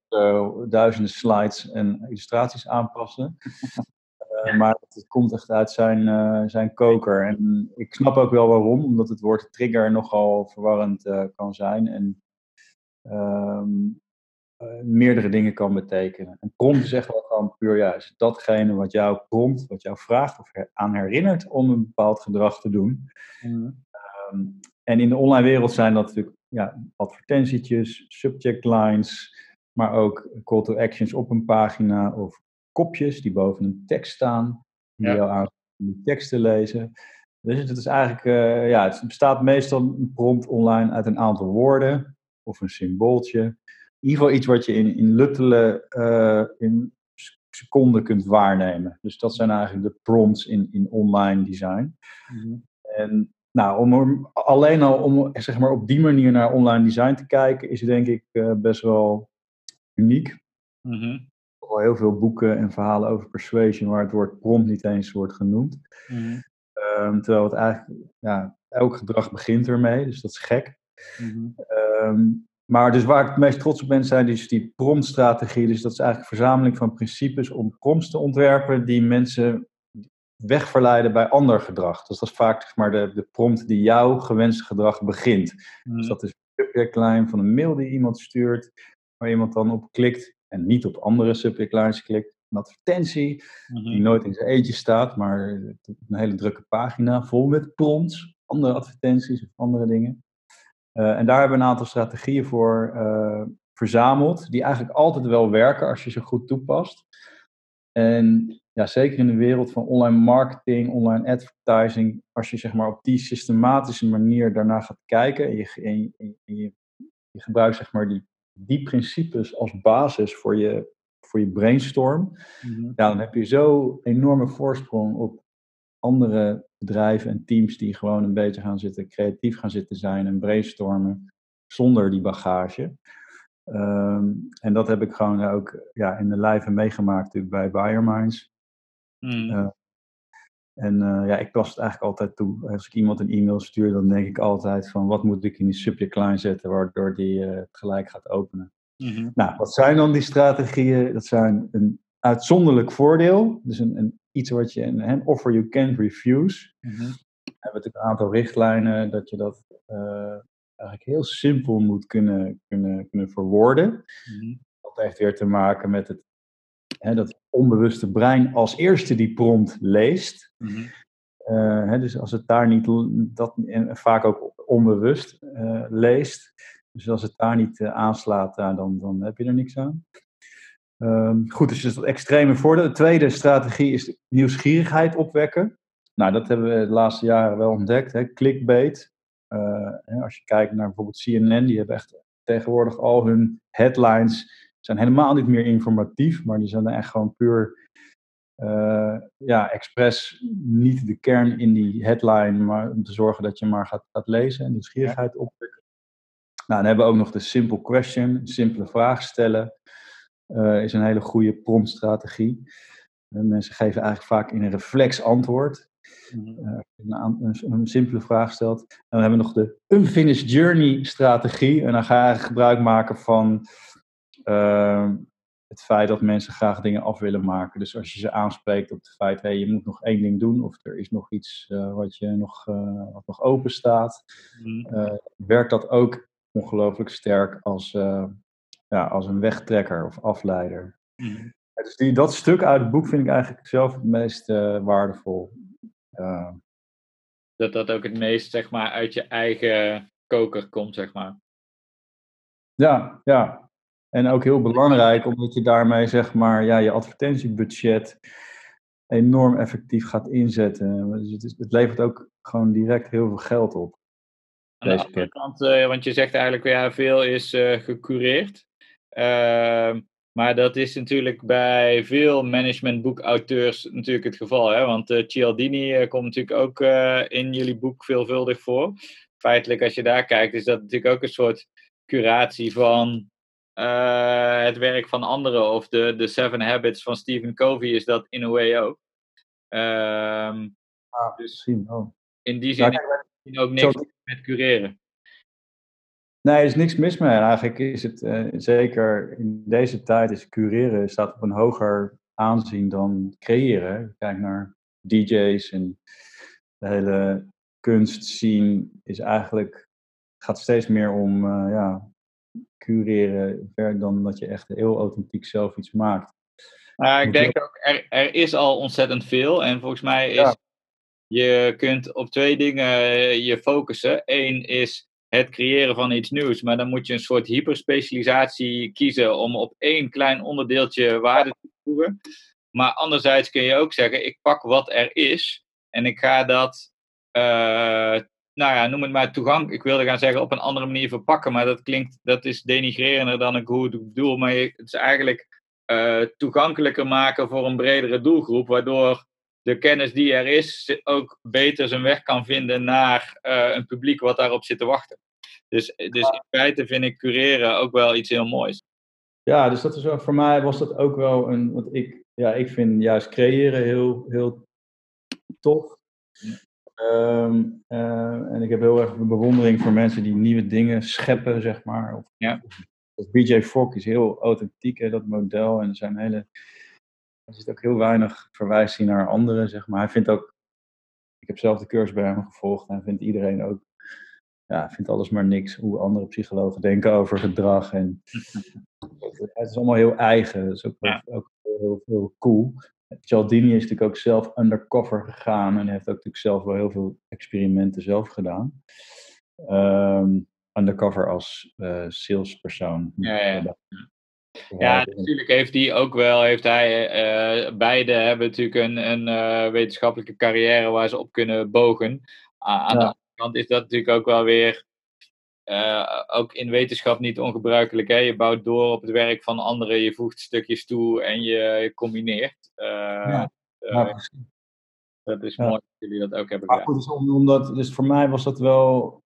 duizenden slides en illustraties aanpassen. Eh, maar het komt echt uit zijn, uh, zijn koker. En ik snap ook wel waarom, omdat het woord trigger nogal verwarrend kan zijn. En um, meerdere dingen kan betekenen. En prompt is echt wel gewoon puur juist datgene wat jou prompt, wat jou vraagt of aan herinnert om een bepaald gedrag te doen. Mm. Um, en in de online wereld zijn dat natuurlijk ja, advertentietjes, subject lines, maar ook call to actions op een pagina of kopjes die boven een tekst staan. Die ja. jou aan om die tekst te lezen. Dus het is eigenlijk, uh, ja, het bestaat meestal een prompt online uit een aantal woorden of een symbooltje. In ieder geval iets wat je in, in luttele, uh, in seconden kunt waarnemen. Dus dat zijn eigenlijk de prompts in, in online design. Mm En nou, om alleen al om zeg maar, op die manier naar online design te kijken, is het denk ik uh, best wel uniek. Mm -hmm al heel veel boeken en verhalen over persuasion waar het woord prompt niet eens wordt genoemd. Mm terwijl het eigenlijk, ja, elk gedrag begint ermee, dus dat is gek. Mm maar dus waar ik het meest trots op ben, zijn dus die promptstrategie. Dus dat is eigenlijk een verzameling van principes om prompts te ontwerpen die mensen wegverleiden bij ander gedrag. Dus dat is vaak zeg maar, de, de prompt die jouw gewenste gedrag begint. Mm Dus dat is een subjectlijn van een mail die iemand stuurt, waar iemand dan op klikt en niet op andere subject lines klikt. Een advertentie die mhm. nooit in zijn eentje staat, maar een hele drukke pagina vol met prompts, andere advertenties of andere dingen. Uh, en daar hebben we een aantal strategieën voor uh, verzameld, die eigenlijk altijd wel werken als je ze goed toepast. En ja, zeker in de wereld van online marketing, online advertising, als je zeg maar op die systematische manier daarna gaat kijken en je, en je, je, je gebruikt zeg maar die die principes als basis voor je, voor je brainstorm, mm ja, dan heb je zo enorme voorsprong op andere bedrijven en teams die gewoon een beetje gaan zitten, creatief gaan zitten zijn en brainstormen zonder die bagage. Ehm, en dat heb ik gewoon ook ja, in de lijve meegemaakt bij Buyerminds. Mm. En uh, ja, ik pas het eigenlijk altijd toe. Als ik iemand een e-mail stuur, dan denk ik altijd van wat moet ik in die subject line zetten, waardoor die uh, gelijk gaat openen. Mm Nou, wat zijn dan die strategieën? Dat zijn een uitzonderlijk voordeel. Dus een, een iets wat je, een, offer you can't refuse. Mm -hmm. We hebben natuurlijk een aantal richtlijnen dat je dat uh, eigenlijk heel simpel moet kunnen, kunnen, kunnen verwoorden. Mm Dat heeft weer te maken met het hè, dat onbewuste brein als eerste die prompt leest. Mhm. Eh, hè, dus als het daar niet, dat en vaak ook onbewust uh, leest. Dus als het daar niet uh, aanslaat, dan, dan heb je er niks aan. Um, goed, dus dat extreme voordeel. De tweede strategie is nieuwsgierigheid opwekken. Nou, dat hebben we de laatste jaren wel ontdekt. Hè. Clickbait. als je kijkt naar bijvoorbeeld CNN, die hebben echt tegenwoordig al hun headlines zijn helemaal niet meer informatief, maar die zijn echt gewoon puur, uh, ja, expres niet de kern in die headline, maar om te zorgen dat je maar gaat, gaat lezen en nieuwsgierigheid opwekken. Nou, dan hebben we ook nog de simple question, simpele vraag stellen. is een hele goede promptstrategie. mensen geven eigenlijk vaak in een reflex antwoord. Uh, een, een, simpele vraag stelt. En dan hebben we nog de unfinished journey strategie. En dan ga je gebruik maken van uh, het feit dat mensen graag dingen af willen maken. Dus als je ze aanspreekt op het feit, hey, je moet nog één ding doen, of er is nog iets uh, wat, je nog, uh, wat nog open staat, uh, werkt dat ook ongelooflijk sterk als, ja, als een wegtrekker of afleider. Mm. dus die, dat stuk uit het boek vind ik eigenlijk zelf het meest waardevol. Dat dat ook het meest zeg maar, uit je eigen koker komt, zeg maar. Ja, ja. En ook heel belangrijk, omdat je daarmee zeg maar ja, je advertentiebudget enorm effectief gaat inzetten. Dus het, is, het levert ook gewoon direct heel veel geld op. Aan de andere kant, uh, want je zegt eigenlijk ja, veel is uh, gecureerd. Uh, maar dat is natuurlijk bij veel managementboekauteurs natuurlijk het geval. Hè? Want uh, Cialdini komt natuurlijk ook in jullie boek veelvuldig voor. Feitelijk, als je daar kijkt, is dat natuurlijk ook een soort curatie van uh, het werk van anderen of de, de Seven Habits van Stephen Covey is dat in a way ook. Um, ah, dus misschien oh. in die zin is ook niks met cureren. Nee, er is niks mis mee. Eigenlijk is het uh, zeker in deze tijd is cureren staat op een hoger aanzien dan creëren. Kijk naar DJ's en de hele kunstscene is eigenlijk gaat steeds meer om uh, ja, cureren, ver dan dat je echt heel authentiek zelf iets maakt. Nou, ik denk ook, er, er is al ontzettend veel. En volgens mij is, je kunt op twee dingen eh, je focussen. Eén is het creëren van iets nieuws, maar dan moet je een soort hyperspecialisatie kiezen om op één klein onderdeeltje waarde te voegen. Maar anderzijds kun je ook zeggen, ik pak wat er is en ik ga dat uh, nou ja, noem het maar toegang. Ik wilde gaan zeggen op een andere manier verpakken, maar dat klinkt, dat is denigrerender dan ik hoe het bedoel. Maar het is eigenlijk uh, toegankelijker maken voor een bredere doelgroep, waardoor de kennis die er is ook beter zijn weg kan vinden naar uh, een publiek wat daarop zit te wachten. Dus, dus in feite vind ik cureren ook wel iets heel moois. Ja, dus dat is wel, voor mij was dat ook wel een. Want ik, ja, ik vind juist creëren heel, heel tof. Um, uh, en ik heb heel erg een bewondering voor mensen die nieuwe dingen scheppen, zeg maar. Of, ja. of BJ Fogg is heel authentiek, hè, dat model. En er zijn hele. Er zit ook heel weinig verwijzing naar anderen, zeg maar. Hij vindt ook. Ik heb zelf de cursus bij hem gevolgd en vindt iedereen ook. Ja, vindt alles maar niks hoe andere psychologen denken over gedrag. En het is allemaal heel eigen. Dat is ook, ja. ook heel, heel cool. Cialdini is natuurlijk ook zelf undercover gegaan en heeft ook natuurlijk zelf wel heel veel experimenten zelf gedaan. Um, undercover als uh, salespersoon. Ja, ja. Ja, natuurlijk heeft hij ook wel, heeft hij, uh, beide hebben natuurlijk een, een uh, wetenschappelijke carrière waar ze op kunnen bogen. aan de andere kant is dat natuurlijk ook wel weer uh, ook in wetenschap niet ongebruikelijk. Hè? Je bouwt door op het werk van anderen, je voegt stukjes toe en je, combineert. Uh, ja. Uh, dat is mooi dat jullie dat ook hebben gedaan. Dus, omdat, dus voor mij was dat wel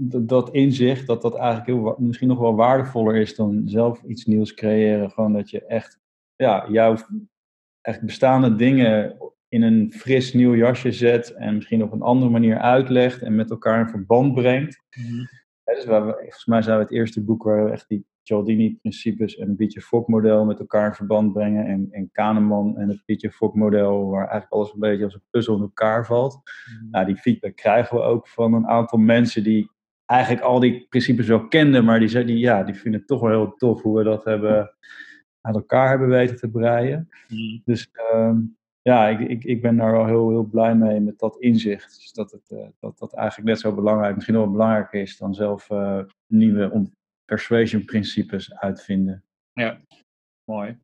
dat, inzicht, dat dat eigenlijk heel, misschien nog wel waardevoller is dan zelf iets nieuws creëren. Gewoon dat je echt ja, jouw echt bestaande dingen in een fris nieuw jasje zet en misschien op een andere manier uitlegt en met elkaar in verband brengt. Mm dus we, volgens mij zijn we het eerste boek waar we echt die Cialdini-principes en het Pietje Fok-model met elkaar in verband brengen. En, en Kahneman en het Pietje Fok-model, waar eigenlijk alles een beetje als een puzzel in elkaar valt. Mm. Nou, die feedback krijgen we ook van een aantal mensen die eigenlijk al die principes wel kenden, maar die, die, ja, die vinden het toch wel heel tof hoe we dat hebben, aan elkaar hebben weten te breien. Mm. Dus uh, ja, ik, ik, ik ben daar wel heel, heel blij mee met dat inzicht. Dus dat, het, uh, dat dat eigenlijk net zo belangrijk, misschien wel belangrijker is dan zelf uh, nieuwe persuasion principes uitvinden. Ja, mooi.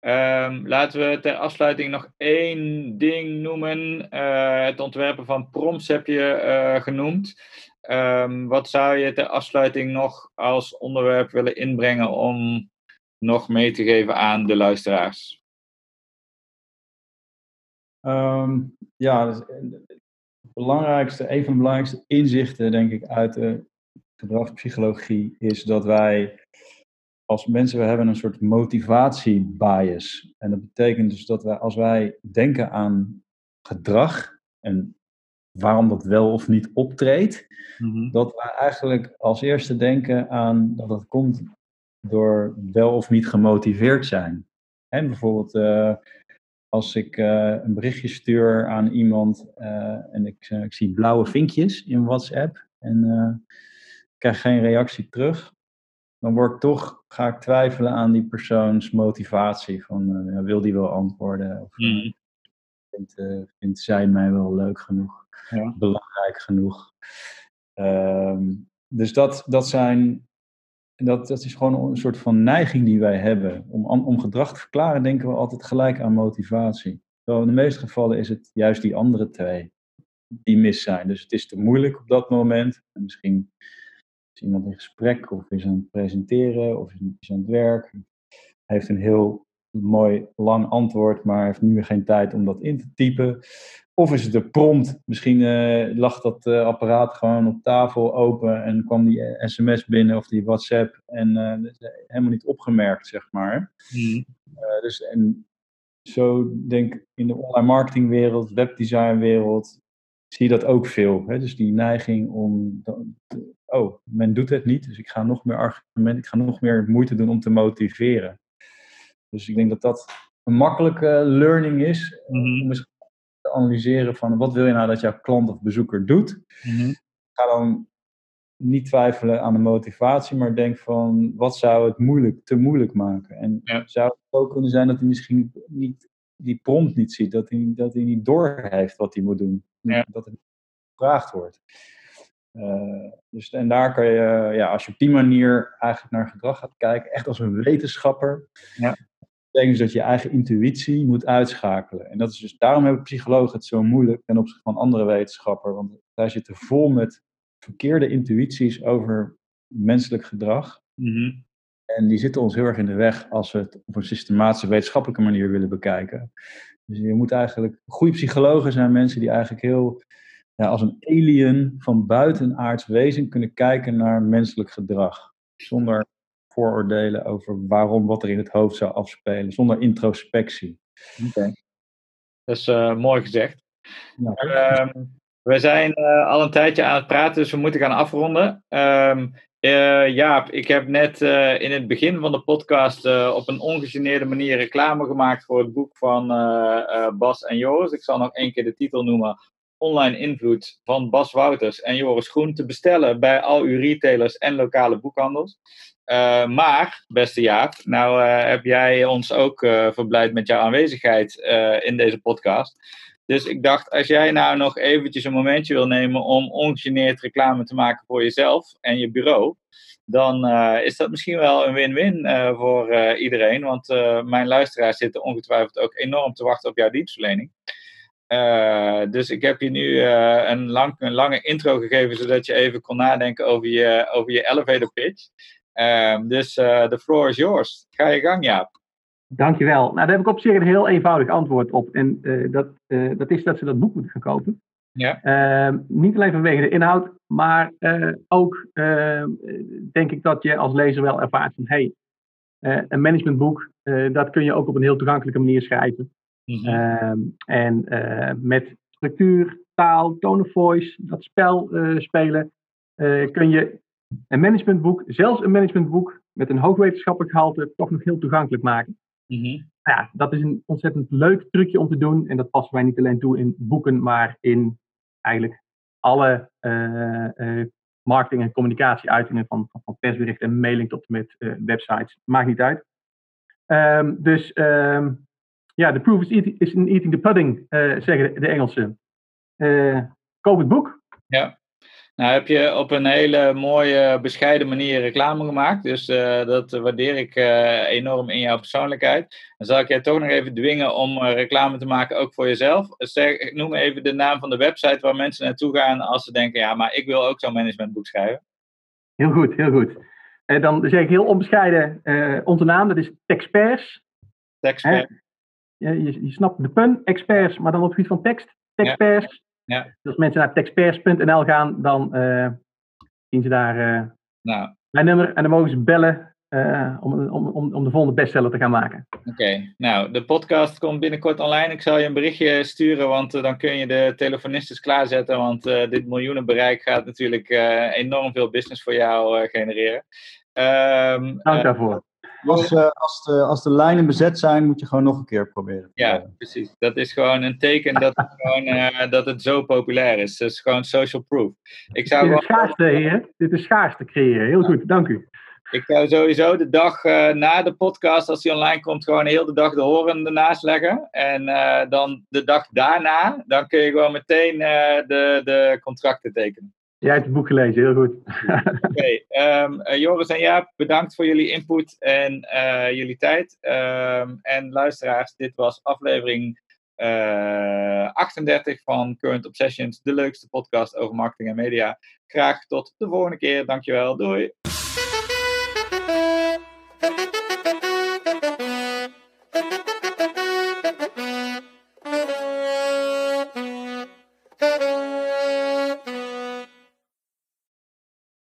Um, laten we ter afsluiting nog één ding noemen. Uh, het ontwerpen van prompts heb je genoemd. Um, wat zou je ter afsluiting nog als onderwerp willen inbrengen om nog mee te geven aan de luisteraars? Um, ja, dus, eh, het belangrijkste, een van de belangrijkste inzichten, denk ik, uit de gedragspsychologie is dat wij als mensen, we hebben een soort motivatiebias. En dat betekent dus dat wij, als wij denken aan gedrag en waarom dat wel of niet optreedt, mhm. dat wij eigenlijk als eerste denken aan dat dat komt door wel of niet gemotiveerd zijn. En bijvoorbeeld uh, als ik uh, een berichtje stuur aan iemand uh, en ik, ik, zie blauwe vinkjes in WhatsApp en ik krijg geen reactie terug, dan word ik toch, ga ik twijfelen aan die persoons motivatie. Van, wil die wel antwoorden? Of mm. vindt, vindt, zij mij wel leuk genoeg? Ja. Belangrijk genoeg? Um, dus dat, dat zijn dat, dat is gewoon een soort van neiging die wij hebben. Om, om gedrag te verklaren denken we altijd gelijk aan motivatie. Terwijl in de meeste gevallen is het juist die andere twee die mis zijn. Dus het is te moeilijk op dat moment. En misschien is iemand in gesprek of is aan het presenteren of is aan het werk. heeft een heel mooi lang antwoord, maar heeft nu geen tijd om dat in te typen. Of is het de prompt? Misschien uh, lag dat uh, apparaat gewoon op tafel open en kwam die sms binnen of die WhatsApp en uh, helemaal niet opgemerkt, zeg maar. Mm. dus en zo denk ik in de online marketingwereld, webdesignwereld, zie je dat ook veel. Hè? Dus die neiging om, oh, men doet het niet, dus ik ga nog meer argumenten, ik ga nog meer moeite doen om te motiveren. Dus ik denk dat dat een makkelijke learning is. Mm Om eens te analyseren van wat wil je nou dat jouw klant of bezoeker doet. Mm Ga dan niet twijfelen aan de motivatie, maar denk van wat zou het moeilijk, te moeilijk maken. En zou het ook kunnen zijn dat hij misschien niet die prompt niet ziet, dat hij, dat hij niet doorheeft wat hij moet doen. Dat het gevraagd wordt. Uh, dus, en daar kan je, ja, als je op die manier eigenlijk naar gedrag gaat kijken, echt als een wetenschapper, ja betekent dus dat je eigen intuïtie moet uitschakelen. En dat is dus, daarom hebben psychologen het zo moeilijk ten opzichte van andere wetenschappers. Want zij zitten vol met verkeerde intuïties over menselijk gedrag. Mhm. En die zitten ons heel erg in de weg als we het op een systematische wetenschappelijke manier willen bekijken. Dus je moet eigenlijk, goede psychologen zijn mensen die eigenlijk heel ja, als een alien van buitenaards wezen kunnen kijken naar menselijk gedrag. Zonder vooroordelen over waarom wat er in het hoofd zou afspelen, zonder introspectie. Oké. Dat is uh, mooi gezegd. Ja. Ehm, we zijn uh, al een tijdje aan het praten, dus we moeten gaan afronden. Um, uh, Jaap, ik heb net in het begin van de podcast op een ongegeneerde manier reclame gemaakt voor het boek van Bas en Joris. Ik zal nog één keer de titel noemen. Online invloed van Bas Wouters en Joris Groen te bestellen bij al uw retailers en lokale boekhandels. Uh, maar, beste Jaap, nou uh, heb jij ons ook uh, verblijd met jouw aanwezigheid in deze podcast. Dus ik dacht, als jij nou nog eventjes een momentje wil nemen om ongegeneerd reclame te maken voor jezelf en je bureau, dan is dat misschien wel een win-win voor iedereen. Want mijn luisteraars zitten ongetwijfeld ook enorm te wachten op jouw dienstverlening. dus ik heb je nu een, lang, een lange intro gegeven, zodat je even kon nadenken over je, over je elevator pitch. Um, dus uh, the floor is yours. Ga je gang, Jaap. Dankjewel. Nou, daar heb ik op zich een heel eenvoudig antwoord op. En uh, dat, uh, dat is dat ze dat boek moeten gaan kopen. Ja. Ehm, niet alleen vanwege de inhoud, maar ook ehm, denk ik dat je als lezer wel ervaart van hey, een managementboek, dat kun je ook op een heel toegankelijke manier schrijven. Mm -hmm. en met structuur, taal, tone of voice, dat spel spelen, kun je een managementboek, zelfs een managementboek met een hoog wetenschappelijk gehalte, toch nog heel toegankelijk maken. Mm ja, dat is een ontzettend leuk trucje om te doen. En dat passen wij niet alleen toe in boeken, maar in eigenlijk alle uh, uh, marketing- en communicatieuitingen van, van, van, persberichten en mailing tot en met uh, websites. Maakt niet uit. Um, dus um, ja, the proof is, in eating the pudding, zeggen de, de Engelsen. koop het boek. Ja. Nou heb je op een hele mooie, bescheiden manier reclame gemaakt. Dus uh, dat waardeer ik uh, enorm in jouw persoonlijkheid. Dan zal ik jij toch nog even dwingen om uh, reclame te maken, ook voor jezelf. Zeg, noem even de naam van de website waar mensen naartoe gaan als ze denken, ja, maar ik wil ook zo'n managementboek schrijven. Heel goed, heel goed. dan zeg ik heel onbescheiden onze naam, dat is Texpers. Texpers. Je, je, je, snapt de pun, experts, maar dan op het gebied van tekst. Texpers. Ja. Dus als mensen naar texpers.nl gaan, dan uh, zien ze daar uh, nou. mijn nummer en dan mogen ze bellen. om, om, om, om de volgende bestseller te gaan maken. Oké, nou, de podcast komt binnenkort online. Ik zal je een berichtje sturen, want dan kun je de telefonistes klaarzetten. Want dit miljoenen bereik gaat natuurlijk enorm veel business voor jou genereren. Um, Dank daarvoor. Als, uh, als, de, als de lijnen bezet zijn, moet je gewoon nog een keer proberen. Ja, precies. Dat is gewoon een teken dat het, gewoon, uh, dat het zo populair is. Dat is gewoon social proof. Ik zou Dit is schaarste, heer. Dit is schaarste creëren. Heel goed, dank u. Ik zou sowieso de dag uh, na de podcast, als die online komt, gewoon heel de dag de horen ernaast leggen. En dan de dag daarna, dan kun je gewoon meteen de, de contracten tekenen. Jij hebt het boek gelezen, heel goed. Oké, ehm, eh, Joris en Jaap, bedankt voor jullie input en uh, jullie tijd. Um, en luisteraars, dit was aflevering uh, eh, 38 van Current Obsessions, de leukste podcast over marketing en media. Graag tot de volgende keer. Dankjewel. Doei.